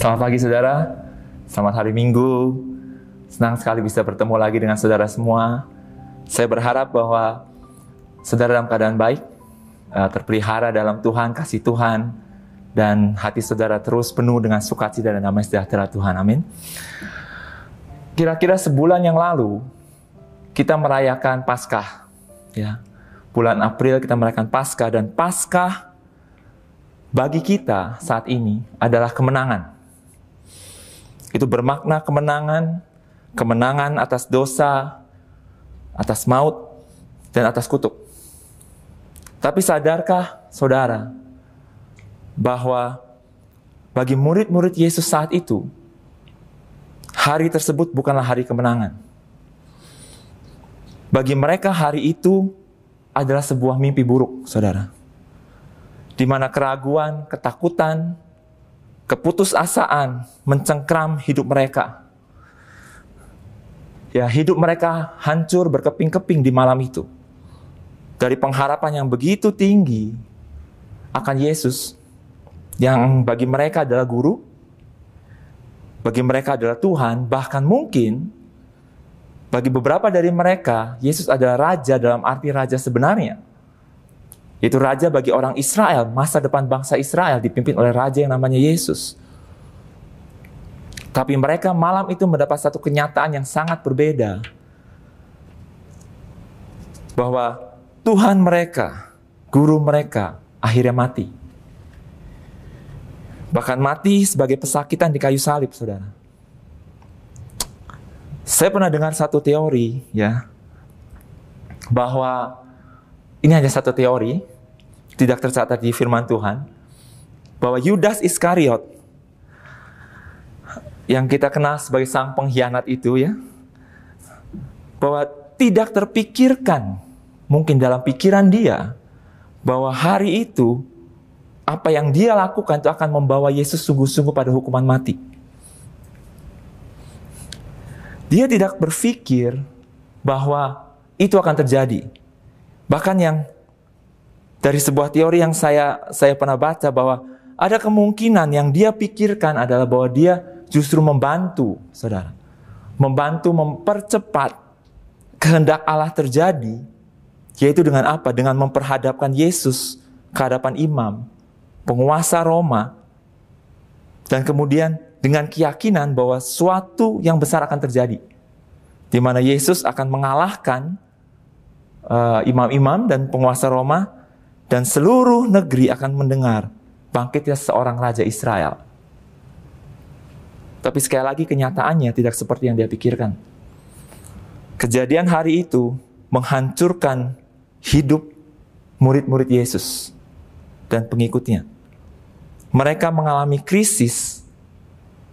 Selamat pagi saudara, selamat hari Minggu. Senang sekali bisa bertemu lagi dengan saudara semua. Saya berharap bahwa saudara dalam keadaan baik, eh, terpelihara dalam Tuhan, kasih Tuhan, dan hati saudara terus penuh dengan sukacita dan damai sejahtera Tuhan. Amin. Kira-kira sebulan yang lalu kita merayakan Paskah, ya. Bulan April kita merayakan Paskah dan Paskah bagi kita saat ini adalah kemenangan. Itu bermakna kemenangan, kemenangan atas dosa, atas maut, dan atas kutuk. Tapi sadarkah saudara bahwa bagi murid-murid Yesus saat itu, hari tersebut bukanlah hari kemenangan. Bagi mereka hari itu adalah sebuah mimpi buruk, saudara. Di mana keraguan, ketakutan, keputusasaan mencengkram hidup mereka. Ya, hidup mereka hancur berkeping-keping di malam itu. Dari pengharapan yang begitu tinggi akan Yesus, yang bagi mereka adalah guru, bagi mereka adalah Tuhan, bahkan mungkin bagi beberapa dari mereka, Yesus adalah raja dalam arti raja sebenarnya. Itu raja bagi orang Israel, masa depan bangsa Israel dipimpin oleh raja yang namanya Yesus. Tapi mereka malam itu mendapat satu kenyataan yang sangat berbeda. Bahwa Tuhan mereka, guru mereka, akhirnya mati. Bahkan mati sebagai pesakitan di kayu salib, saudara. Saya pernah dengar satu teori, ya, bahwa ini hanya satu teori, tidak tercatat di firman Tuhan, bahwa Yudas Iskariot yang kita kenal sebagai sang pengkhianat itu ya, bahwa tidak terpikirkan mungkin dalam pikiran dia bahwa hari itu apa yang dia lakukan itu akan membawa Yesus sungguh-sungguh pada hukuman mati. Dia tidak berpikir bahwa itu akan terjadi. Bahkan yang dari sebuah teori yang saya saya pernah baca bahwa ada kemungkinan yang dia pikirkan adalah bahwa dia justru membantu, saudara, membantu mempercepat kehendak Allah terjadi, yaitu dengan apa? Dengan memperhadapkan Yesus ke hadapan imam, penguasa Roma, dan kemudian dengan keyakinan bahwa suatu yang besar akan terjadi, di mana Yesus akan mengalahkan uh, imam-imam dan penguasa Roma, dan seluruh negeri akan mendengar bangkitnya seorang raja Israel. Tapi sekali lagi kenyataannya tidak seperti yang dia pikirkan. Kejadian hari itu menghancurkan hidup murid-murid Yesus dan pengikutnya. Mereka mengalami krisis,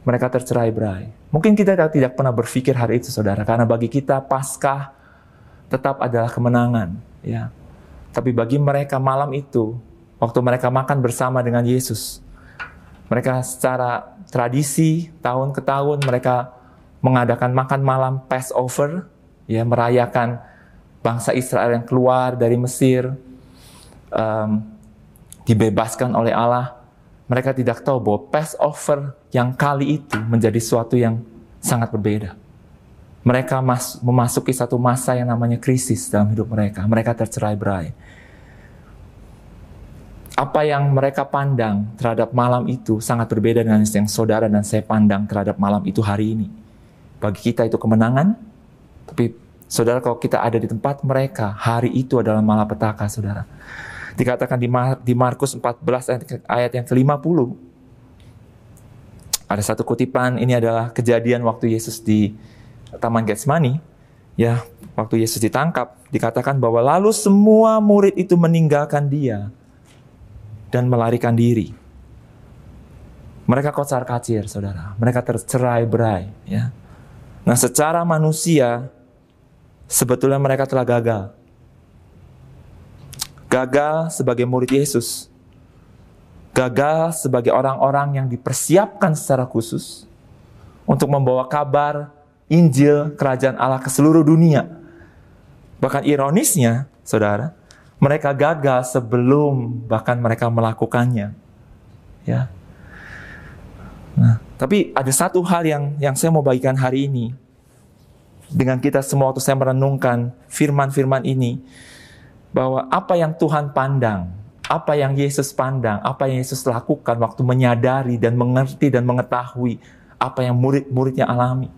mereka tercerai berai. Mungkin kita tidak pernah berpikir hari itu, saudara, karena bagi kita Paskah tetap adalah kemenangan, ya. Tapi bagi mereka malam itu, waktu mereka makan bersama dengan Yesus, mereka secara tradisi tahun ke tahun mereka mengadakan makan malam Passover, ya merayakan bangsa Israel yang keluar dari Mesir, um, dibebaskan oleh Allah. Mereka tidak tahu bahwa Passover yang kali itu menjadi suatu yang sangat berbeda mereka mas, memasuki satu masa yang namanya krisis dalam hidup mereka. Mereka tercerai berai. Apa yang mereka pandang terhadap malam itu sangat berbeda dengan yang saudara dan saya pandang terhadap malam itu hari ini. Bagi kita itu kemenangan, tapi saudara kalau kita ada di tempat mereka, hari itu adalah malapetaka saudara. Dikatakan di, Mar di Markus 14 ayat yang ke-50, ada satu kutipan, ini adalah kejadian waktu Yesus di Taman Getsemani, ya waktu Yesus ditangkap, dikatakan bahwa lalu semua murid itu meninggalkan dia dan melarikan diri. Mereka kocar kacir, saudara. Mereka tercerai berai. Ya. Nah, secara manusia, sebetulnya mereka telah gagal. Gagal sebagai murid Yesus. Gagal sebagai orang-orang yang dipersiapkan secara khusus untuk membawa kabar Injil kerajaan Allah ke seluruh dunia. Bahkan ironisnya, saudara, mereka gagal sebelum bahkan mereka melakukannya. Ya. Nah, Tapi ada satu hal yang yang saya mau bagikan hari ini dengan kita semua waktu saya merenungkan firman-firman ini bahwa apa yang Tuhan pandang, apa yang Yesus pandang, apa yang Yesus lakukan waktu menyadari dan mengerti dan mengetahui apa yang murid-muridnya alami.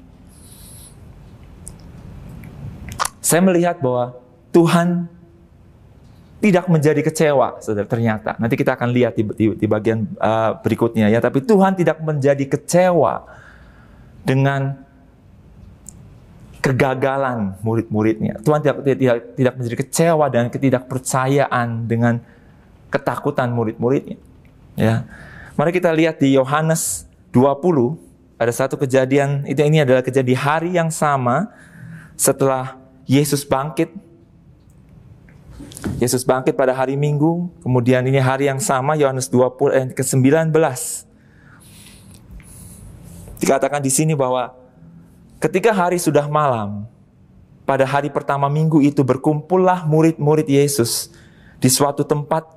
Saya melihat bahwa Tuhan tidak menjadi kecewa, saudara. Ternyata nanti kita akan lihat di, di, di bagian uh, berikutnya ya. Tapi Tuhan tidak menjadi kecewa dengan kegagalan murid-muridnya. Tuhan tidak, tidak tidak menjadi kecewa dan ketidakpercayaan dengan ketakutan murid-muridnya. Ya, mari kita lihat di Yohanes 20 ada satu kejadian itu ini adalah kejadian hari yang sama setelah Yesus bangkit Yesus bangkit pada hari Minggu, kemudian ini hari yang sama Yohanes 20 eh, ke-19. Dikatakan di sini bahwa ketika hari sudah malam, pada hari pertama minggu itu berkumpullah murid-murid Yesus di suatu tempat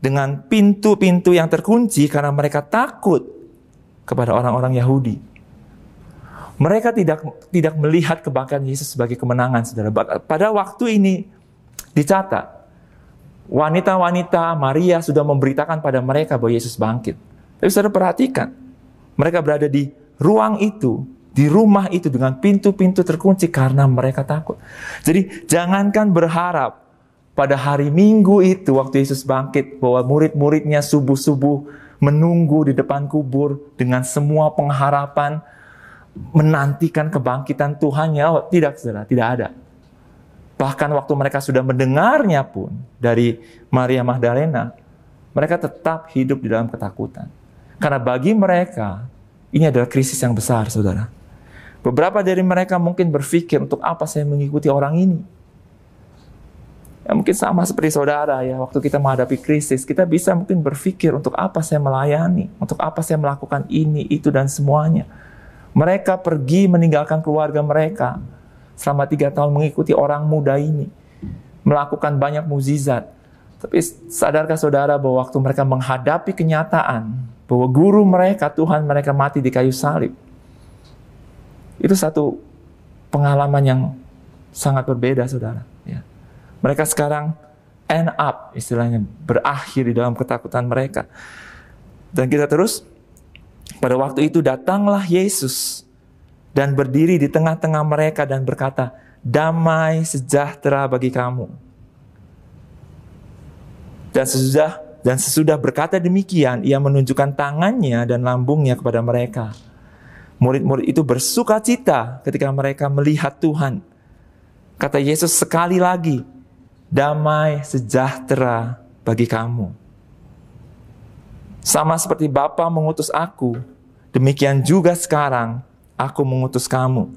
dengan pintu-pintu yang terkunci karena mereka takut kepada orang-orang Yahudi. Mereka tidak tidak melihat kebangkitan Yesus sebagai kemenangan, saudara. Pada waktu ini dicatat wanita-wanita Maria sudah memberitakan pada mereka bahwa Yesus bangkit. Tapi saudara perhatikan, mereka berada di ruang itu, di rumah itu dengan pintu-pintu terkunci karena mereka takut. Jadi jangankan berharap pada hari Minggu itu waktu Yesus bangkit bahwa murid-muridnya subuh-subuh menunggu di depan kubur dengan semua pengharapan menantikan kebangkitan Tuhan ya tidak saudara tidak ada Bahkan waktu mereka sudah mendengarnya pun dari Maria Magdalena, mereka tetap hidup di dalam ketakutan. Karena bagi mereka, ini adalah krisis yang besar, saudara. Beberapa dari mereka mungkin berpikir, untuk apa saya mengikuti orang ini? Ya, mungkin sama seperti saudara ya, waktu kita menghadapi krisis, kita bisa mungkin berpikir, untuk apa saya melayani? Untuk apa saya melakukan ini, itu, dan semuanya? Mereka pergi meninggalkan keluarga mereka, selama tiga tahun mengikuti orang muda ini. Melakukan banyak mukjizat. Tapi sadarkah saudara bahwa waktu mereka menghadapi kenyataan bahwa guru mereka, Tuhan mereka mati di kayu salib. Itu satu pengalaman yang sangat berbeda saudara. Ya. Mereka sekarang end up istilahnya berakhir di dalam ketakutan mereka. Dan kita terus pada waktu itu datanglah Yesus dan berdiri di tengah-tengah mereka dan berkata, "Damai sejahtera bagi kamu." Dan sesudah dan sesudah berkata demikian, ia menunjukkan tangannya dan lambungnya kepada mereka. Murid-murid itu bersuka cita ketika mereka melihat Tuhan. Kata Yesus sekali lagi, damai sejahtera bagi kamu. Sama seperti Bapa mengutus aku, demikian juga sekarang aku mengutus kamu.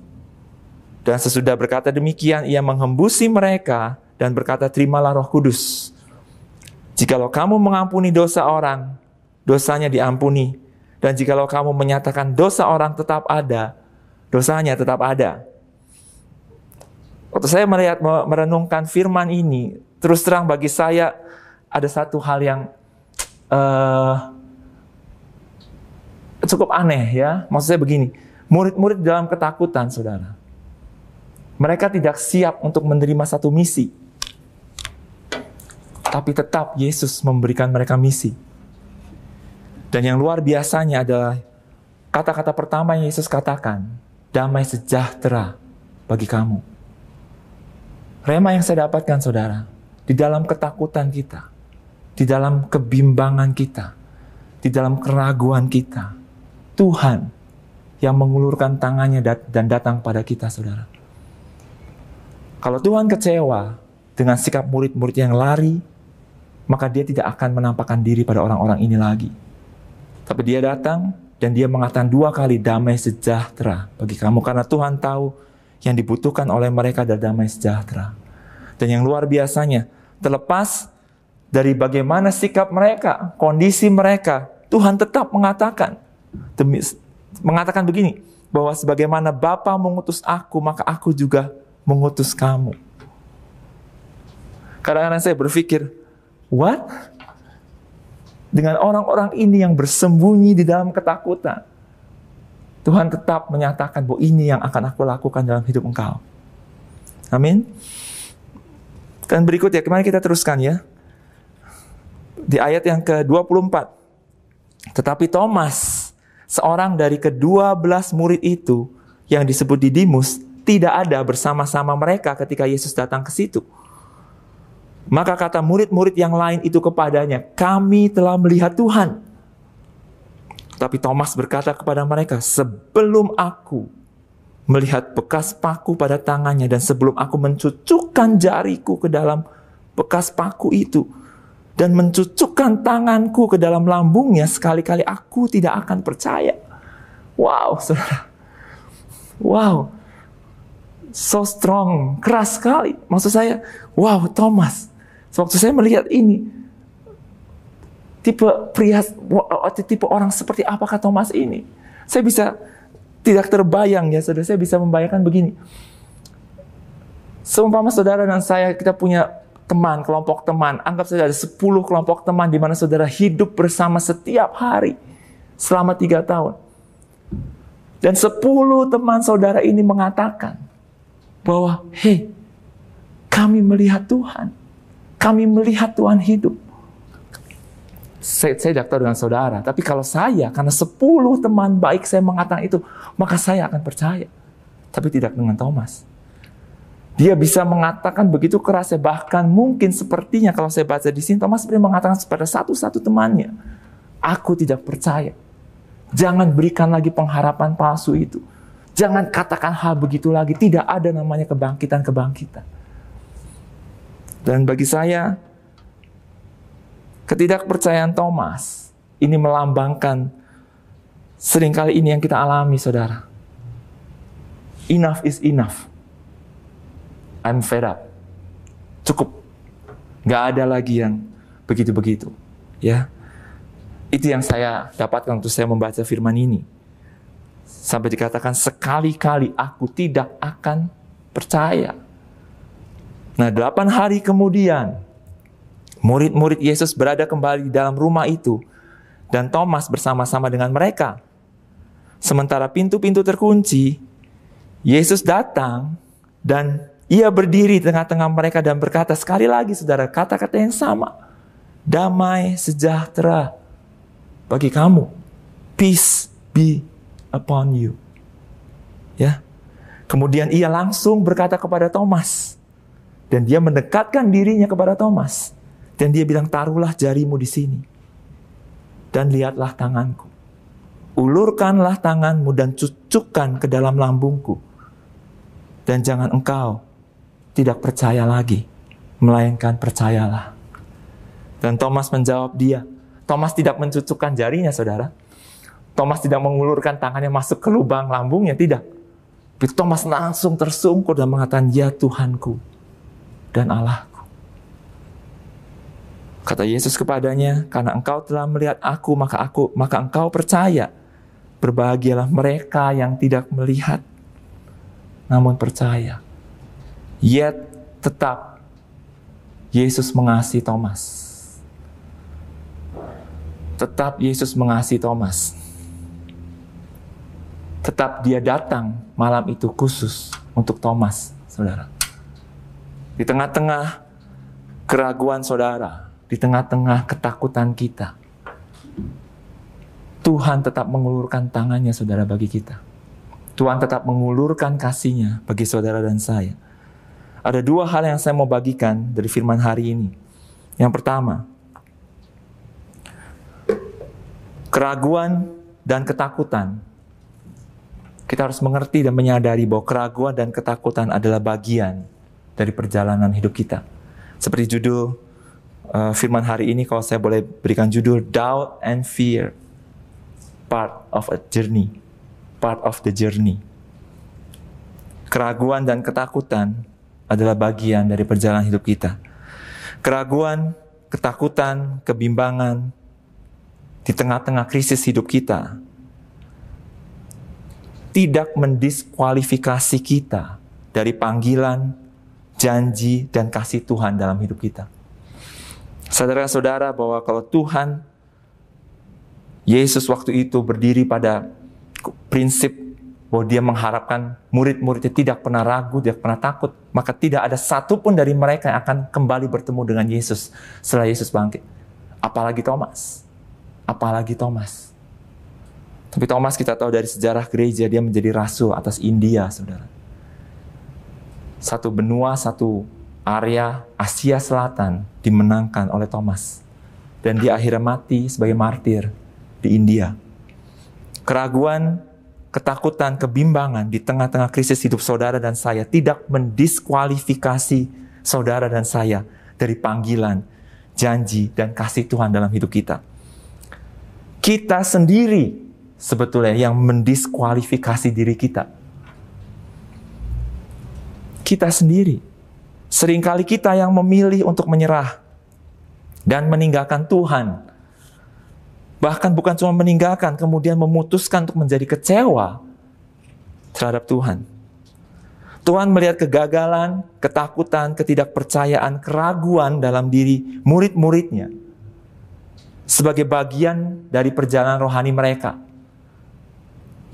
Dan sesudah berkata demikian, ia menghembusi mereka dan berkata, terimalah roh kudus. Jikalau kamu mengampuni dosa orang, dosanya diampuni. Dan jikalau kamu menyatakan dosa orang tetap ada, dosanya tetap ada. Waktu saya melihat merenungkan firman ini, terus terang bagi saya ada satu hal yang uh, cukup aneh ya. Maksud saya begini, Murid-murid dalam ketakutan, saudara. Mereka tidak siap untuk menerima satu misi. Tapi tetap Yesus memberikan mereka misi. Dan yang luar biasanya adalah kata-kata pertama yang Yesus katakan, damai sejahtera bagi kamu. Rema yang saya dapatkan saudara, di dalam ketakutan kita, di dalam kebimbangan kita, di dalam keraguan kita, Tuhan yang mengulurkan tangannya dan datang pada kita, saudara. Kalau Tuhan kecewa dengan sikap murid-murid yang lari, maka dia tidak akan menampakkan diri pada orang-orang ini lagi. Tapi dia datang dan dia mengatakan dua kali damai sejahtera bagi kamu. Karena Tuhan tahu yang dibutuhkan oleh mereka adalah damai sejahtera. Dan yang luar biasanya, terlepas dari bagaimana sikap mereka, kondisi mereka, Tuhan tetap mengatakan, demi mengatakan begini, bahwa sebagaimana Bapa mengutus aku, maka aku juga mengutus kamu. Kadang-kadang saya berpikir, what? Dengan orang-orang ini yang bersembunyi di dalam ketakutan. Tuhan tetap menyatakan bahwa ini yang akan aku lakukan dalam hidup engkau. Amin. Dan berikut ya, kemarin kita teruskan ya. Di ayat yang ke-24. Tetapi Thomas, seorang dari kedua belas murid itu yang disebut Didimus, tidak ada bersama-sama mereka ketika Yesus datang ke situ. Maka kata murid-murid yang lain itu kepadanya, kami telah melihat Tuhan. Tapi Thomas berkata kepada mereka, sebelum aku melihat bekas paku pada tangannya dan sebelum aku mencucukkan jariku ke dalam bekas paku itu dan mencucukkan tanganku ke dalam lambungnya sekali-kali aku tidak akan percaya. Wow, saudara. Wow. So strong, keras sekali. Maksud saya, wow, Thomas. Waktu saya melihat ini, tipe pria, tipe orang seperti apakah Thomas ini? Saya bisa tidak terbayang ya saudara, saya bisa membayangkan begini. Seumpama saudara dan saya kita punya teman, kelompok teman, anggap saja ada 10 kelompok teman di mana saudara hidup bersama setiap hari selama tiga tahun. Dan 10 teman saudara ini mengatakan bahwa, hei, kami melihat Tuhan. Kami melihat Tuhan hidup saya, saya tidak dengan saudara. Tapi kalau saya, karena 10 teman baik saya mengatakan itu, maka saya akan percaya. Tapi tidak dengan Thomas. Dia bisa mengatakan begitu keras, bahkan mungkin sepertinya kalau saya baca di sini, Thomas sebenarnya mengatakan kepada satu-satu temannya, aku tidak percaya. Jangan berikan lagi pengharapan palsu itu. Jangan katakan hal begitu lagi. Tidak ada namanya kebangkitan-kebangkitan. Dan bagi saya, Ketidakpercayaan Thomas ini melambangkan sering kali ini yang kita alami, saudara. Enough is enough. I'm fed up. Cukup. Gak ada lagi yang begitu-begitu. Ya, itu yang saya dapatkan waktu saya membaca firman ini. Sampai dikatakan sekali-kali aku tidak akan percaya. Nah, delapan hari kemudian, Murid-murid Yesus berada kembali dalam rumah itu, dan Thomas bersama-sama dengan mereka. Sementara pintu-pintu terkunci, Yesus datang dan ia berdiri di tengah-tengah mereka dan berkata sekali lagi saudara, kata-kata yang sama. Damai sejahtera bagi kamu. Peace be upon you. Ya. Kemudian ia langsung berkata kepada Thomas. Dan dia mendekatkan dirinya kepada Thomas. Dan dia bilang, taruhlah jarimu di sini. Dan lihatlah tanganku. Ulurkanlah tanganmu dan cucukkan ke dalam lambungku. Dan jangan engkau tidak percaya lagi, melainkan percayalah. Dan Thomas menjawab dia. Thomas tidak mencucukkan jarinya, saudara. Thomas tidak mengulurkan tangannya masuk ke lubang lambungnya, tidak. Tapi Thomas langsung tersungkur dan mengatakan, Ya Tuhanku dan Allah. Kata Yesus kepadanya, "Karena engkau telah melihat aku, maka aku maka engkau percaya. Berbahagialah mereka yang tidak melihat namun percaya." Yet tetap Yesus mengasihi Thomas. Tetap Yesus mengasihi Thomas. Tetap dia datang malam itu khusus untuk Thomas, saudara. Di tengah-tengah keraguan saudara, di tengah-tengah ketakutan kita, Tuhan tetap mengulurkan tangannya saudara bagi kita. Tuhan tetap mengulurkan kasihnya bagi saudara dan saya. Ada dua hal yang saya mau bagikan dari firman hari ini. Yang pertama, keraguan dan ketakutan. Kita harus mengerti dan menyadari bahwa keraguan dan ketakutan adalah bagian dari perjalanan hidup kita. Seperti judul uh, firman hari ini kalau saya boleh berikan judul Doubt and Fear Part of a Journey Part of the Journey Keraguan dan ketakutan adalah bagian dari perjalanan hidup kita. Keraguan, ketakutan, kebimbangan di tengah-tengah krisis hidup kita tidak mendiskualifikasi kita dari panggilan, janji, dan kasih Tuhan dalam hidup kita. Saudara-saudara bahwa kalau Tuhan Yesus waktu itu berdiri pada prinsip bahwa dia mengharapkan murid-muridnya tidak pernah ragu, tidak pernah takut, maka tidak ada satupun dari mereka yang akan kembali bertemu dengan Yesus setelah Yesus bangkit. Apalagi Thomas. Apalagi Thomas. Tapi Thomas kita tahu dari sejarah gereja dia menjadi rasul atas India, saudara. Satu benua, satu area Asia Selatan dimenangkan oleh Thomas. Dan dia akhirnya mati sebagai martir di India. Keraguan, ketakutan, kebimbangan di tengah-tengah krisis hidup saudara dan saya tidak mendiskualifikasi saudara dan saya dari panggilan, janji, dan kasih Tuhan dalam hidup kita. Kita sendiri sebetulnya yang mendiskualifikasi diri kita. Kita sendiri. Seringkali kita yang memilih untuk menyerah dan meninggalkan Tuhan. Bahkan bukan cuma meninggalkan, kemudian memutuskan untuk menjadi kecewa terhadap Tuhan. Tuhan melihat kegagalan, ketakutan, ketidakpercayaan, keraguan dalam diri murid-muridnya sebagai bagian dari perjalanan rohani mereka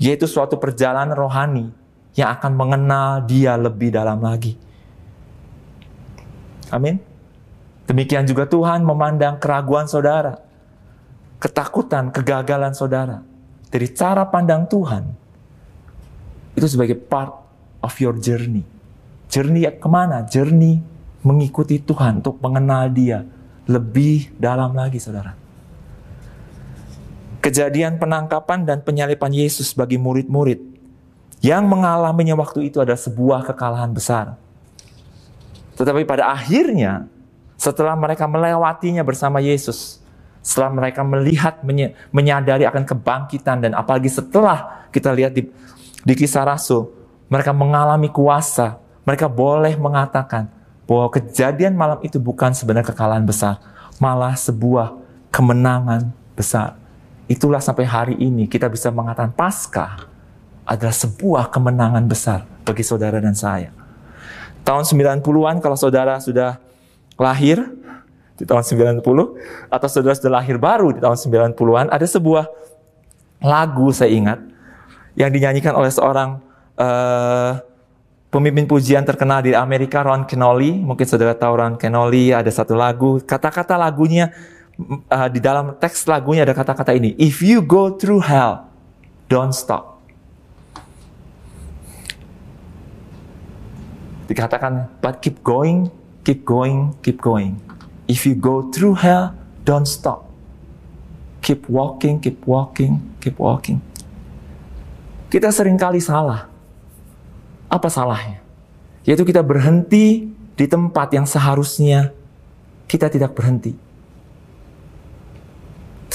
yaitu suatu perjalanan rohani yang akan mengenal dia lebih dalam lagi. Amin. Demikian juga Tuhan memandang keraguan saudara, ketakutan, kegagalan saudara dari cara pandang Tuhan itu sebagai part of your journey. Journey ke mana? Journey mengikuti Tuhan untuk mengenal dia lebih dalam lagi saudara. Kejadian penangkapan dan penyalipan Yesus bagi murid-murid yang mengalaminya waktu itu adalah sebuah kekalahan besar. Tetapi pada akhirnya, setelah mereka melewatinya bersama Yesus, setelah mereka melihat, menyadari akan kebangkitan, dan apalagi setelah kita lihat di, di kisah Rasul, mereka mengalami kuasa, mereka boleh mengatakan bahwa kejadian malam itu bukan sebenarnya kekalahan besar, malah sebuah kemenangan besar. Itulah sampai hari ini kita bisa mengatakan Paskah adalah sebuah kemenangan besar bagi saudara dan saya. Tahun 90-an kalau saudara sudah lahir di tahun 90 atau saudara sudah lahir baru di tahun 90-an ada sebuah lagu saya ingat yang dinyanyikan oleh seorang uh, pemimpin pujian terkenal di Amerika Ron Kenoli. Mungkin saudara tahu Ron Kenoli ada satu lagu. Kata-kata lagunya uh, di dalam teks lagunya ada kata-kata ini, if you go through hell, don't stop. Dikatakan, but keep going, keep going, keep going. If you go through hell, don't stop. Keep walking, keep walking, keep walking. Kita sering kali salah. Apa salahnya? Yaitu kita berhenti di tempat yang seharusnya kita tidak berhenti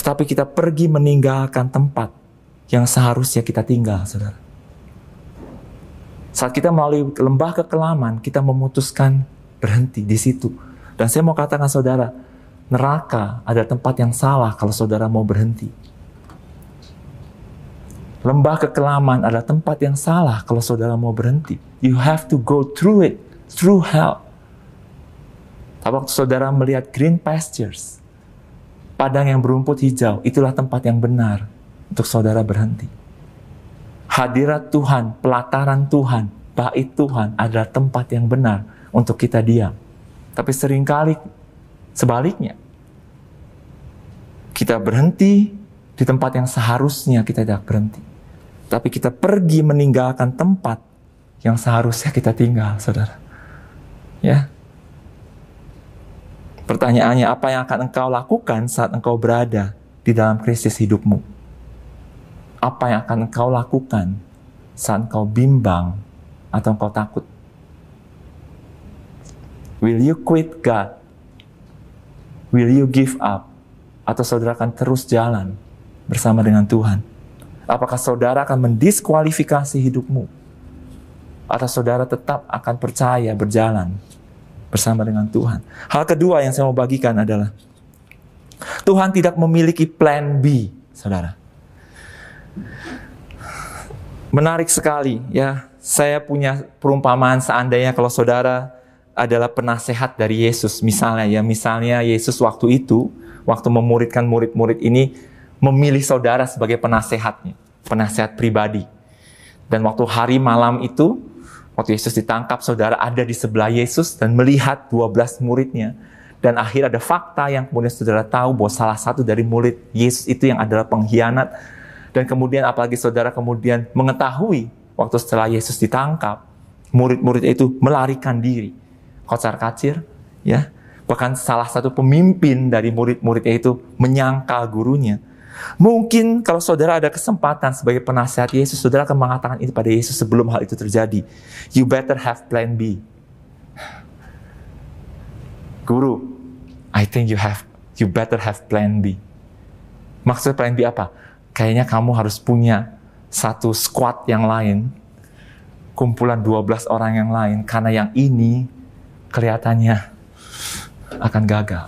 tetapi kita pergi meninggalkan tempat yang seharusnya kita tinggal, saudara. Saat kita melalui lembah kekelaman, kita memutuskan berhenti di situ. Dan saya mau katakan saudara, neraka ada tempat yang salah kalau saudara mau berhenti. Lembah kekelaman adalah tempat yang salah kalau saudara mau berhenti. You have to go through it, through hell. Tapi waktu saudara melihat green pastures, padang yang berumput hijau, itulah tempat yang benar untuk saudara berhenti. Hadirat Tuhan, pelataran Tuhan, bait Tuhan adalah tempat yang benar untuk kita diam. Tapi sering kali sebaliknya, kita berhenti di tempat yang seharusnya kita tidak berhenti. Tapi kita pergi meninggalkan tempat yang seharusnya kita tinggal, saudara. Ya, Pertanyaannya, apa yang akan engkau lakukan saat engkau berada di dalam krisis hidupmu? Apa yang akan engkau lakukan saat engkau bimbang atau engkau takut? Will you quit God? Will you give up? Atau saudara akan terus jalan bersama dengan Tuhan? Apakah saudara akan mendiskualifikasi hidupmu? Atau saudara tetap akan percaya berjalan bersama dengan Tuhan. Hal kedua yang saya mau bagikan adalah Tuhan tidak memiliki plan B, saudara. Menarik sekali ya. Saya punya perumpamaan seandainya kalau saudara adalah penasehat dari Yesus misalnya ya. Misalnya Yesus waktu itu waktu memuridkan murid-murid ini memilih saudara sebagai penasehatnya. penasihat pribadi. Dan waktu hari malam itu, waktu Yesus ditangkap, saudara ada di sebelah Yesus dan melihat 12 muridnya. Dan akhir ada fakta yang kemudian saudara tahu bahwa salah satu dari murid Yesus itu yang adalah pengkhianat. Dan kemudian apalagi saudara kemudian mengetahui waktu setelah Yesus ditangkap, murid-murid itu melarikan diri. Kocar kacir, ya. Bahkan salah satu pemimpin dari murid-muridnya itu menyangkal gurunya. Mungkin kalau saudara ada kesempatan sebagai penasihat Yesus, saudara akan mengatakan itu pada Yesus sebelum hal itu terjadi. You better have plan B. Guru, I think you have, you better have plan B. Maksud plan B apa? Kayaknya kamu harus punya satu squad yang lain, kumpulan 12 orang yang lain, karena yang ini kelihatannya akan gagal.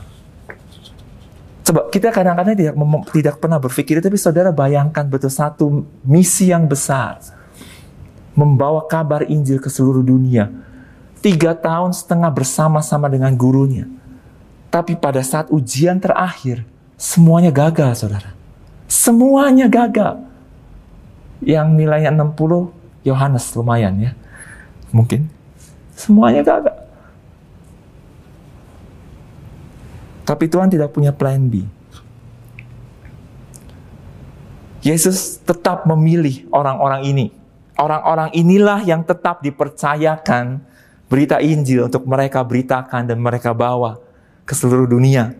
Coba kita kadang-kadang tidak tidak pernah berpikir, tapi saudara bayangkan betul satu misi yang besar, membawa kabar Injil ke seluruh dunia. Tiga tahun setengah bersama-sama dengan gurunya. Tapi pada saat ujian terakhir, semuanya gagal, saudara. Semuanya gagal. Yang nilainya 60, Yohanes lumayan ya. Mungkin. Semuanya gagal. Tapi Tuhan tidak punya plan B. Yesus tetap memilih orang-orang ini. Orang-orang inilah yang tetap dipercayakan berita Injil untuk mereka beritakan dan mereka bawa ke seluruh dunia.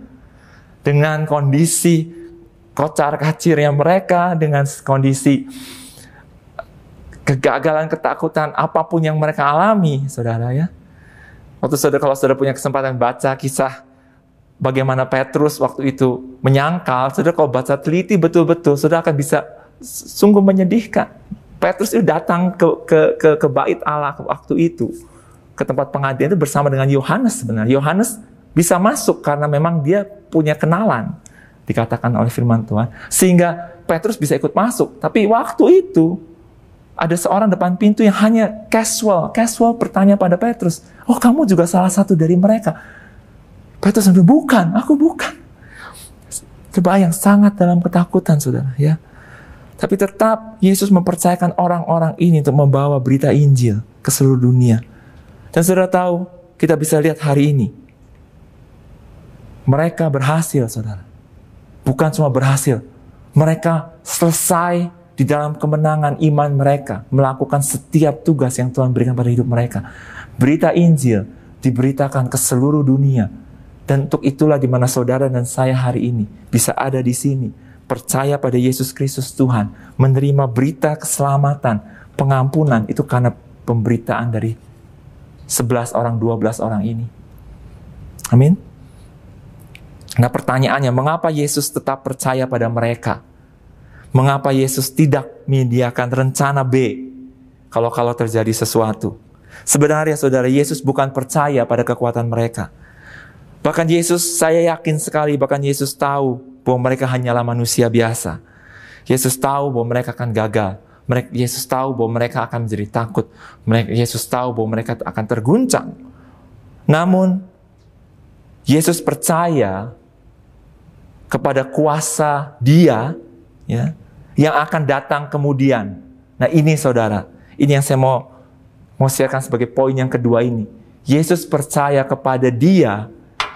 Dengan kondisi kocar kacirnya mereka, dengan kondisi kegagalan, ketakutan, apa pun yang mereka alami, saudara ya. Waktu saudara, kalau saudara punya kesempatan baca kisah bagaimana Petrus waktu itu menyangkal, saudara kalau baca teliti betul-betul, saudara akan bisa sungguh menyedihkan. Petrus itu datang ke, ke, ke, ke bait Allah waktu itu, ke tempat pengadilan itu bersama dengan Yohanes sebenarnya. Yohanes bisa masuk karena memang dia punya kenalan, dikatakan oleh firman Tuhan. Sehingga Petrus bisa ikut masuk. Tapi waktu itu, ada seorang depan pintu yang hanya casual, casual bertanya pada Petrus, oh kamu juga salah satu dari mereka. Petrus bilang, bukan, aku bukan. Terbayang sangat dalam ketakutan, saudara. ya. Tapi tetap Yesus mempercayakan orang-orang ini untuk membawa berita Injil ke seluruh dunia. Dan saudara tahu, kita bisa lihat hari ini. Mereka berhasil, saudara. Bukan cuma berhasil. Mereka selesai di dalam kemenangan iman mereka. Melakukan setiap tugas yang Tuhan berikan pada hidup mereka. Berita Injil diberitakan ke seluruh dunia dan untuk itulah di mana saudara dan saya hari ini bisa ada di sini, percaya pada Yesus Kristus Tuhan, menerima berita keselamatan, pengampunan itu karena pemberitaan dari 11 orang, 12 orang ini. Amin. Nah pertanyaannya, mengapa Yesus tetap percaya pada mereka? Mengapa Yesus tidak menyediakan rencana B kalau-kalau terjadi sesuatu? Sebenarnya saudara, Yesus bukan percaya pada kekuatan mereka Bahkan Yesus, saya yakin sekali, bahkan Yesus tahu bahwa mereka hanyalah manusia biasa. Yesus tahu bahwa mereka akan gagal. Mereka, Yesus tahu bahwa mereka akan menjadi takut. Mereka, Yesus tahu bahwa mereka akan terguncang. Namun, Yesus percaya kepada kuasa Dia ya, yang akan datang kemudian. Nah ini saudara, ini yang saya mau mau sharekan sebagai poin yang kedua ini. Yesus percaya kepada Dia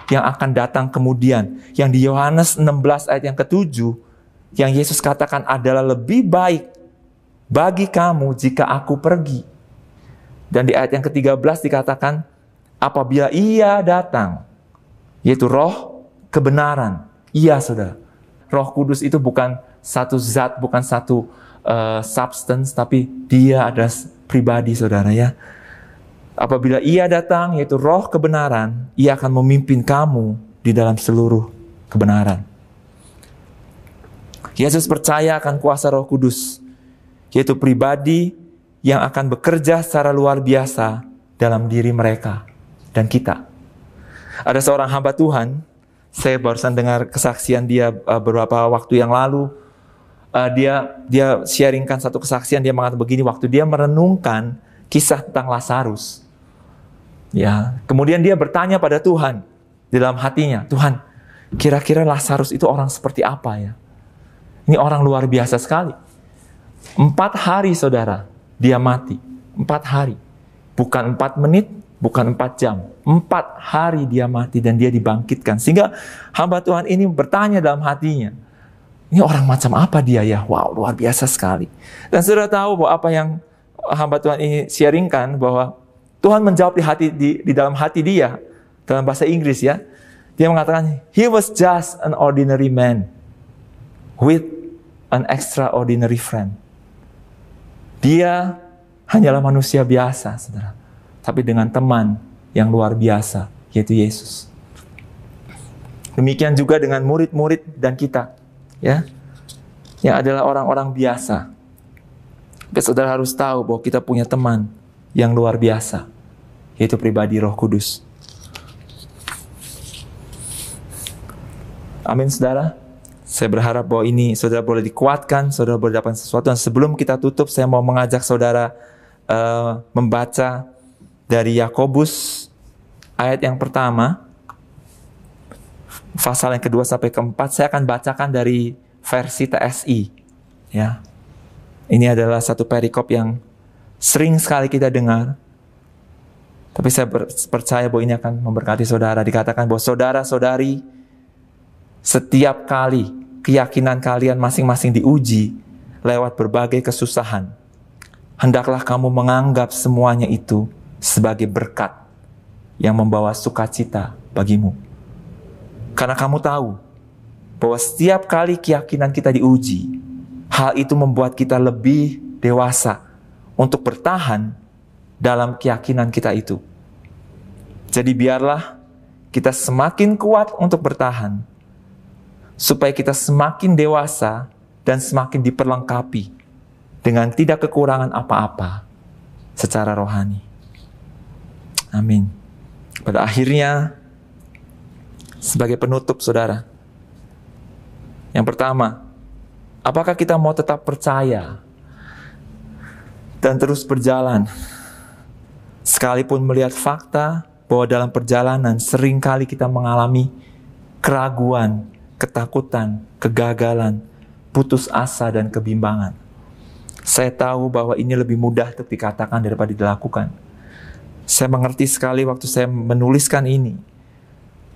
yang akan datang kemudian. Yang di Yohanes 16 ayat yang ketujuh, yang Yesus katakan adalah lebih baik bagi kamu jika aku pergi. Dan di ayat yang ke-13 dikatakan, apabila ia datang, yaitu roh kebenaran. Iya saudara, roh kudus itu bukan satu zat, bukan satu uh, substance, tapi dia ada pribadi saudara ya Apabila ia datang, yaitu roh kebenaran, ia akan memimpin kamu di dalam seluruh kebenaran. Yesus percaya akan kuasa roh kudus, yaitu pribadi yang akan bekerja secara luar biasa dalam diri mereka dan kita. Ada seorang hamba Tuhan, saya barusan dengar kesaksian dia uh, beberapa waktu yang lalu. Uh, dia dia sharingkan satu kesaksian dia mengatakan begini waktu dia merenungkan kisah tentang Lazarus. Ya, kemudian dia bertanya pada Tuhan di dalam hatinya, Tuhan, kira-kira Lazarus itu orang seperti apa ya? Ini orang luar biasa sekali. Empat hari saudara, dia mati. Empat hari. Bukan empat menit, bukan empat jam. Empat hari dia mati dan dia dibangkitkan. Sehingga hamba Tuhan ini bertanya dalam hatinya, ini orang macam apa dia ya? Wow, luar biasa sekali. Dan saudara tahu bahwa apa yang hamba Tuhan ini sharingkan bahwa Tuhan menjawab di hati di, di dalam hati dia dalam bahasa Inggris ya. Dia mengatakan, he was just an ordinary man with an extraordinary friend. Dia hanyalah manusia biasa, saudara. Tapi dengan teman yang luar biasa, yaitu Yesus. Demikian juga dengan murid-murid dan kita, ya, yang adalah orang-orang biasa. Tapi saudara harus tahu bahwa kita punya teman yang luar biasa, yaitu pribadi Roh Kudus. Amin, saudara. Saya berharap bahwa ini saudara boleh dikuatkan, saudara boleh dapat sesuatu. Dan sebelum kita tutup, saya mau mengajak saudara uh, membaca dari Yakobus ayat yang pertama, pasal yang kedua sampai keempat. Saya akan bacakan dari versi TSI. Ya, ini adalah satu perikop yang sering sekali kita dengar. Tapi saya percaya bahwa ini akan memberkati saudara. Dikatakan bahwa saudara-saudari setiap kali keyakinan kalian masing-masing diuji lewat berbagai kesusahan, hendaklah kamu menganggap semuanya itu sebagai berkat yang membawa sukacita bagimu. Karena kamu tahu bahwa setiap kali keyakinan kita diuji, hal itu membuat kita lebih dewasa untuk bertahan dalam keyakinan kita itu. Jadi biarlah kita semakin kuat untuk bertahan supaya kita semakin dewasa dan semakin diperlengkapi dengan tidak kekurangan apa-apa secara rohani. Amin. Pada akhirnya, sebagai penutup, saudara, yang pertama, apakah kita mau tetap percaya dan terus berjalan, sekalipun melihat fakta bahwa dalam perjalanan sering kali kita mengalami keraguan, ketakutan, kegagalan, putus asa, dan kebimbangan. Saya tahu bahwa ini lebih mudah untuk dikatakan daripada dilakukan. Saya mengerti sekali waktu saya menuliskan ini,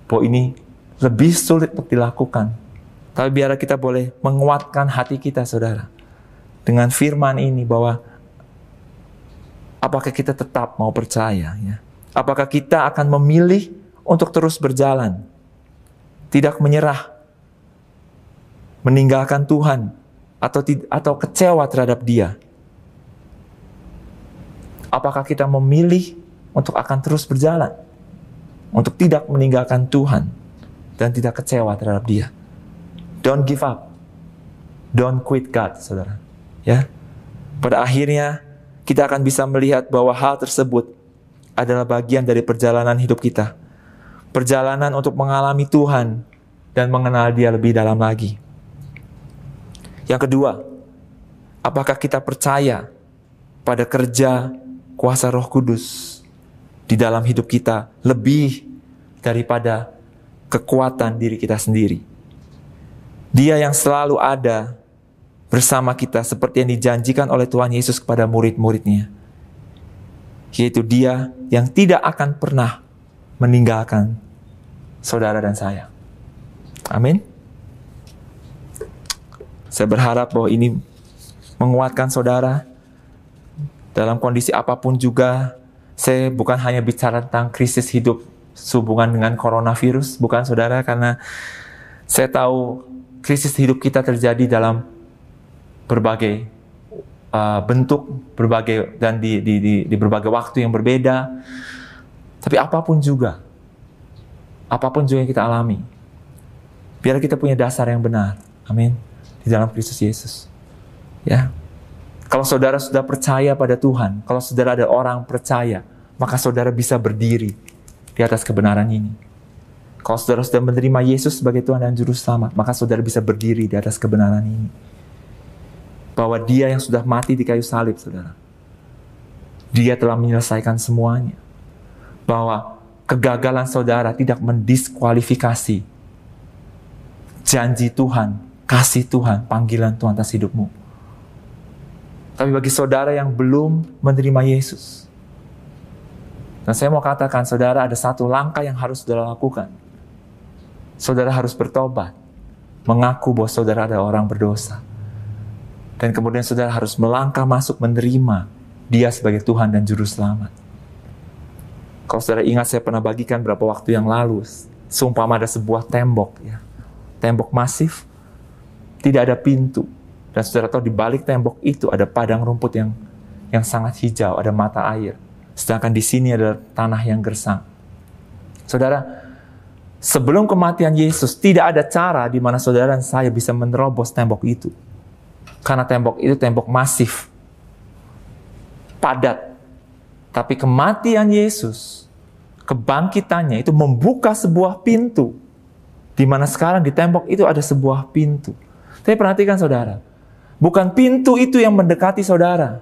bahwa ini lebih sulit untuk dilakukan. Tapi biar kita boleh menguatkan hati kita, saudara. Dengan firman ini bahwa apakah kita tetap mau percaya ya? Apakah kita akan memilih untuk terus berjalan? Tidak menyerah meninggalkan Tuhan atau atau kecewa terhadap Dia? Apakah kita memilih untuk akan terus berjalan untuk tidak meninggalkan Tuhan dan tidak kecewa terhadap Dia? Don't give up. Don't quit God, Saudara. Ya. Pada akhirnya kita akan bisa melihat bahwa hal tersebut adalah bagian dari perjalanan hidup kita. Perjalanan untuk mengalami Tuhan dan mengenal Dia lebih dalam lagi. Yang kedua, apakah kita percaya pada kerja kuasa Roh Kudus di dalam hidup kita lebih daripada kekuatan diri kita sendiri? Dia yang selalu ada bersama kita seperti yang dijanjikan oleh Tuhan Yesus kepada murid-muridnya. Yaitu dia yang tidak akan pernah meninggalkan saudara dan saya. Amin. Saya berharap bahwa ini menguatkan saudara dalam kondisi apa pun juga. Saya bukan hanya bicara tentang krisis hidup sehubungan dengan coronavirus, bukan saudara, karena saya tahu krisis hidup kita terjadi dalam berbagai uh, bentuk, berbagai dan di, di, di, di berbagai waktu yang berbeda. Tapi apa pun juga, apa pun juga yang kita alami, biar kita punya dasar yang benar. Amin di dalam Kristus Yesus. Ya. Kalau saudara sudah percaya pada Tuhan, kalau saudara ada orang percaya, maka saudara bisa berdiri di atas kebenaran ini. Kalau saudara sudah menerima Yesus sebagai Tuhan dan Juru Selamat, maka saudara bisa berdiri di atas kebenaran ini. Bahwa dia yang sudah mati di kayu salib, saudara. Dia telah menyelesaikan semuanya. Bahwa kegagalan saudara tidak mendiskualifikasi janji Tuhan kasih Tuhan, panggilan Tuhan atas hidupmu. Tapi bagi saudara yang belum menerima Yesus, dan saya mau katakan, saudara ada satu langkah yang harus saudara lakukan. Saudara harus bertobat, mengaku bahwa saudara ada orang berdosa. Dan kemudian saudara harus melangkah masuk menerima dia sebagai Tuhan dan Juru Selamat. Kalau saudara ingat saya pernah bagikan beberapa waktu yang lalu, sumpah ada sebuah tembok, ya, tembok masif, tidak ada pintu, dan saudara tahu di balik tembok itu ada padang rumput yang yang sangat hijau, ada mata air. Sedangkan di sini ada tanah yang gersang. Saudara, sebelum kematian Yesus tidak ada cara di mana saudara dan saya bisa menerobos tembok itu. Karena tembok itu tembok masif. Padat. Tapi kematian Yesus, kebangkitannya itu membuka sebuah pintu. Di mana sekarang di tembok itu ada sebuah pintu. Tapi perhatikan saudara, Bukan pintu itu yang mendekati saudara.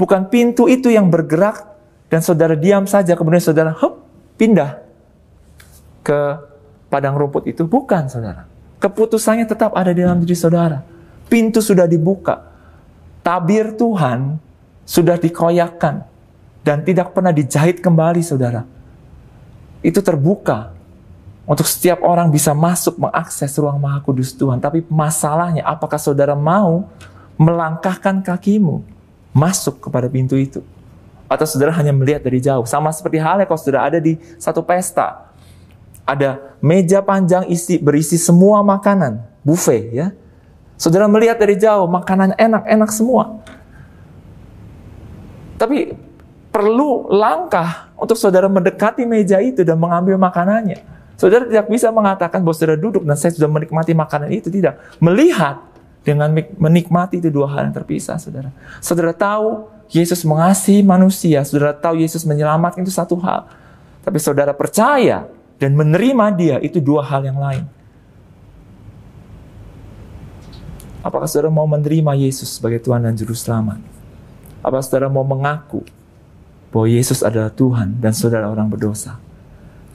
Bukan pintu itu yang bergerak dan saudara diam saja kemudian saudara hup, pindah ke padang rumput itu. Bukan saudara. Keputusannya tetap ada di dalam diri saudara. Pintu sudah dibuka. Tabir Tuhan sudah dikoyakkan dan tidak pernah dijahit kembali saudara. Itu terbuka untuk setiap orang bisa masuk mengakses ruang maha kudus Tuhan. Tapi masalahnya apakah saudara mau melangkahkan kakimu masuk kepada pintu itu. Atau saudara hanya melihat dari jauh. Sama seperti halnya kalau saudara ada di satu pesta. Ada meja panjang isi berisi semua makanan, buffet ya. Saudara melihat dari jauh, makanan enak-enak semua. Tapi perlu langkah untuk saudara mendekati meja itu dan mengambil makanannya. Saudara tidak bisa mengatakan bahwa saudara duduk dan saya sudah menikmati makanan itu. Tidak. Melihat dengan menikmati itu dua hal yang terpisah, saudara. Saudara tahu Yesus mengasihi manusia, saudara tahu Yesus menyelamatkan itu satu hal. Tapi saudara percaya dan menerima dia itu dua hal yang lain. Apakah saudara mau menerima Yesus sebagai Tuhan dan Juru Selamat? Apakah saudara mau mengaku bahwa Yesus adalah Tuhan dan saudara orang berdosa?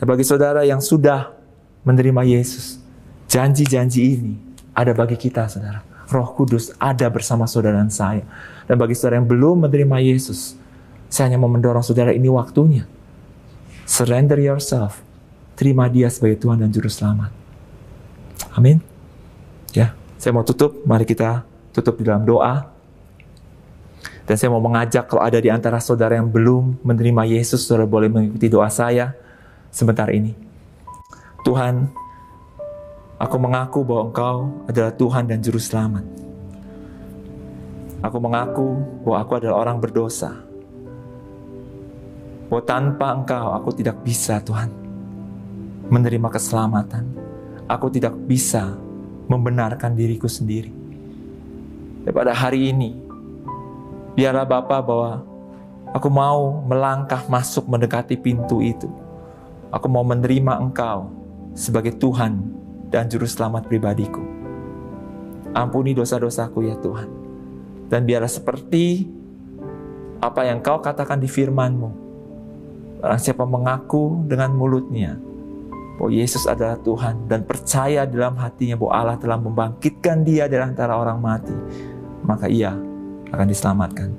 Dan bagi saudara yang sudah menerima Yesus, janji-janji ini ada bagi kita, saudara. Roh Kudus ada bersama saudara dan saya. Dan bagi saudara yang belum menerima Yesus, saya hanya mau mendorong saudara ini waktunya. Surrender yourself. Terima dia sebagai Tuhan dan Juru Selamat. Amin. Ya, saya mau tutup. Mari kita tutup di dalam doa. Dan saya mau mengajak kalau ada di antara saudara yang belum menerima Yesus, saudara boleh mengikuti doa saya sebentar ini. Tuhan, Aku mengaku bahwa Engkau adalah Tuhan dan Juru Selamat. Aku mengaku bahwa aku adalah orang berdosa. Bahwa tanpa Engkau aku tidak bisa Tuhan menerima keselamatan. Aku tidak bisa membenarkan diriku sendiri. Pada hari ini, biarlah Bapak bahwa aku mau melangkah masuk mendekati pintu itu. Aku mau menerima Engkau sebagai Tuhan dan juru selamat pribadiku. Ampuni dosa-dosaku ya Tuhan. Dan biarlah seperti apa yang kau katakan di firman-Mu. Barang siapa mengaku dengan mulutnya bahwa Yesus adalah Tuhan dan percaya dalam hatinya bahwa Allah telah membangkitkan dia dari antara orang mati, maka ia akan diselamatkan.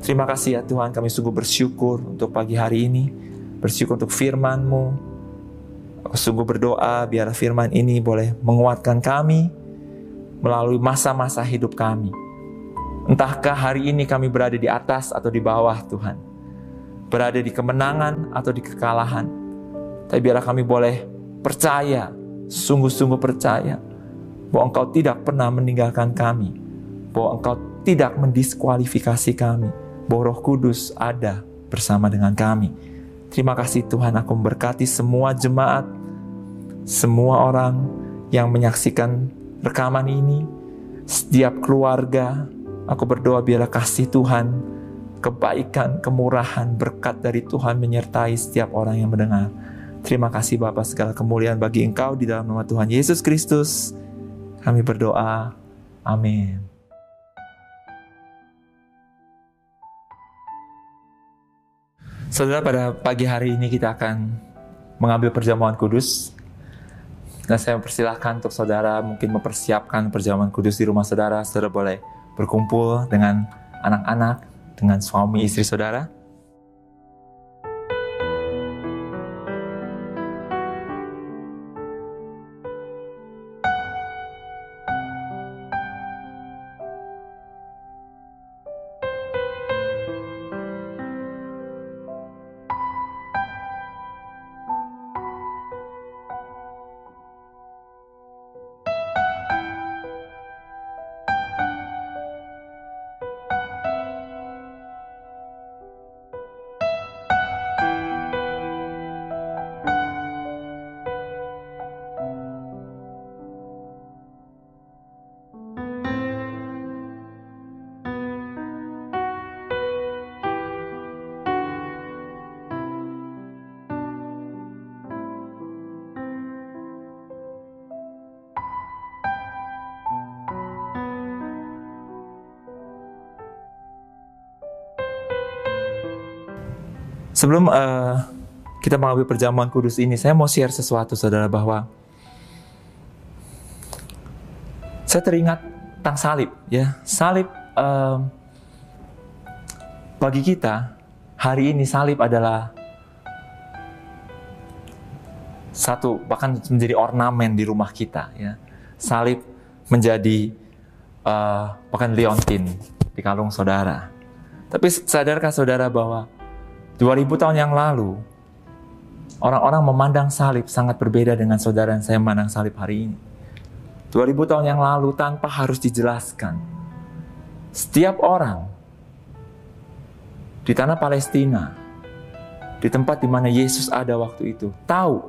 Terima kasih ya Tuhan, kami sungguh bersyukur untuk pagi hari ini, bersyukur untuk firman-Mu, Aku sungguh berdoa biar firman ini boleh menguatkan kami melalui masa-masa hidup kami. Entahkah hari ini kami berada di atas atau di bawah Tuhan. Berada di kemenangan atau di kekalahan. Tapi biarlah kami boleh percaya, sungguh-sungguh percaya bahwa Engkau tidak pernah meninggalkan kami. Bahwa Engkau tidak mendiskualifikasi kami. Bahwa Roh Kudus ada bersama dengan kami. Terima kasih Tuhan aku memberkati semua jemaat, semua orang yang menyaksikan rekaman ini, setiap keluarga. Aku berdoa biarlah kasih Tuhan, kebaikan, kemurahan, berkat dari Tuhan menyertai setiap orang yang mendengar. Terima kasih Bapak segala kemuliaan bagi Engkau di dalam nama Tuhan Yesus Kristus. Kami berdoa. Amin. Saudara, pada pagi hari ini kita akan mengambil perjamuan kudus. Dan saya mempersilahkan untuk saudara mungkin mempersiapkan perjamuan kudus di rumah saudara. Saudara boleh berkumpul dengan anak-anak, dengan suami istri saudara. Sebelum uh, kita mengambil perjamuan kudus ini, saya mau share sesuatu, saudara, bahwa saya teringat tentang salib, ya. Salib uh, bagi kita hari ini salib adalah satu bahkan menjadi ornamen di rumah kita, ya. Salib menjadi uh, bahkan liontin di kalung saudara. Tapi sadarkah saudara bahwa 2000 tahun yang lalu, orang-orang memandang salib sangat berbeda dengan saudara yang saya memandang salib hari ini. 2000 tahun yang lalu tanpa harus dijelaskan. Setiap orang di tanah Palestina, di tempat di mana Yesus ada waktu itu, tahu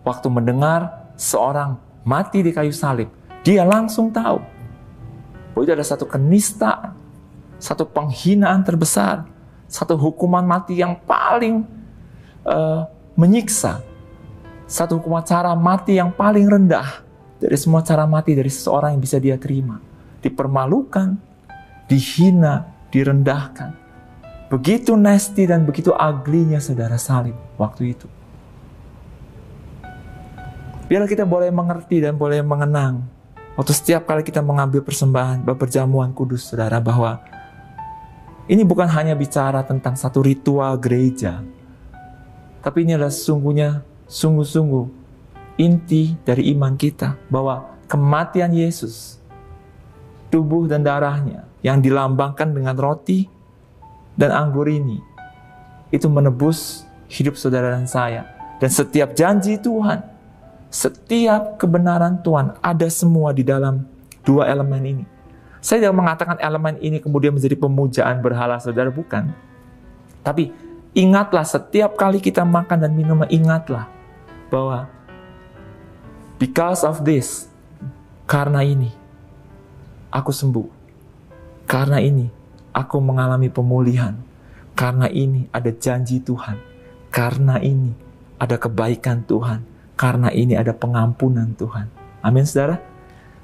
waktu mendengar seorang mati di kayu salib, dia langsung tahu bahwa itu ada satu kenistaan, satu penghinaan terbesar satu hukuman mati yang paling uh, menyiksa, satu hukuman cara mati yang paling rendah dari semua cara mati dari seseorang yang bisa dia terima, dipermalukan, dihina, direndahkan. Begitu nasty dan begitu ugly-nya saudara salib waktu itu. Biar kita boleh mengerti dan boleh mengenang waktu setiap kali kita mengambil persembahan, berjamuan kudus saudara bahwa ini bukan hanya bicara tentang satu ritual gereja, tapi ini adalah sesungguhnya sungguh-sungguh inti dari iman kita bahwa kematian Yesus, tubuh dan darahnya yang dilambangkan dengan roti dan anggur ini, itu menebus hidup saudara dan saya. Dan setiap janji Tuhan, setiap kebenaran Tuhan ada semua di dalam dua elemen ini saya tidak mengatakan elemen ini kemudian menjadi pemujaan berhala saudara, bukan. Tapi ingatlah setiap kali kita makan dan minum, ingatlah bahwa because of this, karena ini, aku sembuh. Karena ini, aku mengalami pemulihan. Karena ini ada janji Tuhan. Karena ini ada kebaikan Tuhan. Karena ini ada pengampunan Tuhan. Amin saudara.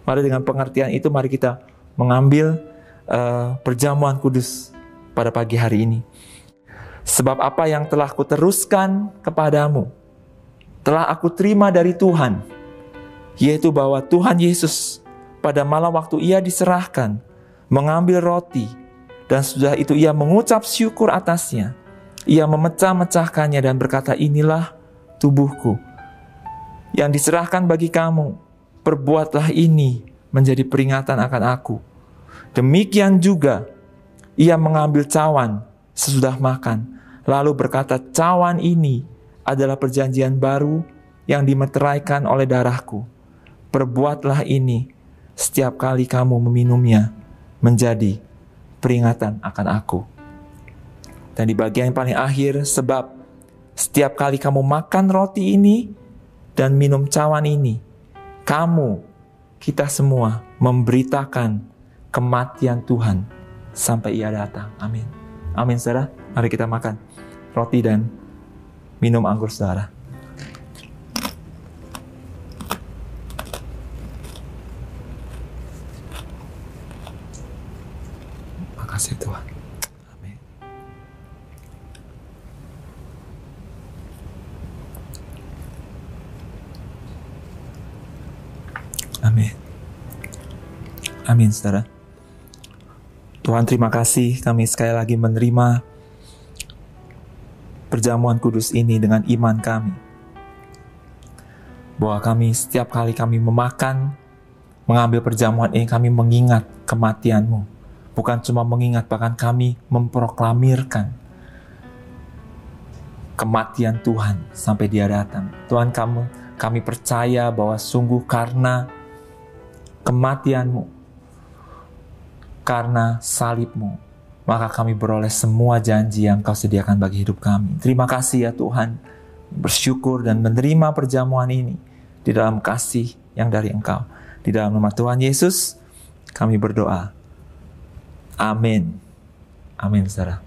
Mari dengan pengertian itu mari kita mengambil uh, perjamuan kudus pada pagi hari ini. Sebab apa yang telah kuteruskan kepadamu, telah aku terima dari Tuhan, yaitu bahwa Tuhan Yesus pada malam waktu ia diserahkan, mengambil roti, dan sudah itu ia mengucap syukur atasnya. Ia memecah-mecahkannya dan berkata, inilah tubuhku yang diserahkan bagi kamu. Perbuatlah ini menjadi peringatan akan aku. Demikian juga ia mengambil cawan sesudah makan, lalu berkata, "Cawan ini adalah perjanjian baru yang dimeteraikan oleh darahku. Perbuatlah ini setiap kali kamu meminumnya menjadi peringatan akan aku." Dan di bagian yang paling akhir, sebab setiap kali kamu makan roti ini dan minum cawan ini, kamu kita semua memberitakan kematian Tuhan sampai ia datang. Amin. Amin saudara. Mari kita makan roti dan minum anggur saudara. Amin. Saudara. Tuhan terima kasih kami sekali lagi menerima perjamuan kudus ini dengan iman kami. Bahwa kami setiap kali kami memakan, mengambil perjamuan ini kami mengingat kematianmu. Bukan cuma mengingat, bahkan kami memproklamirkan kematian Tuhan sampai dia datang. Tuhan kamu, kami percaya bahwa sungguh karena kematianmu, karena salibmu, maka kami beroleh semua janji yang kau sediakan bagi hidup kami. Terima kasih ya Tuhan, bersyukur dan menerima perjamuan ini di dalam kasih yang dari Engkau. Di dalam nama Tuhan Yesus, kami berdoa. Amin. Amin, saudara.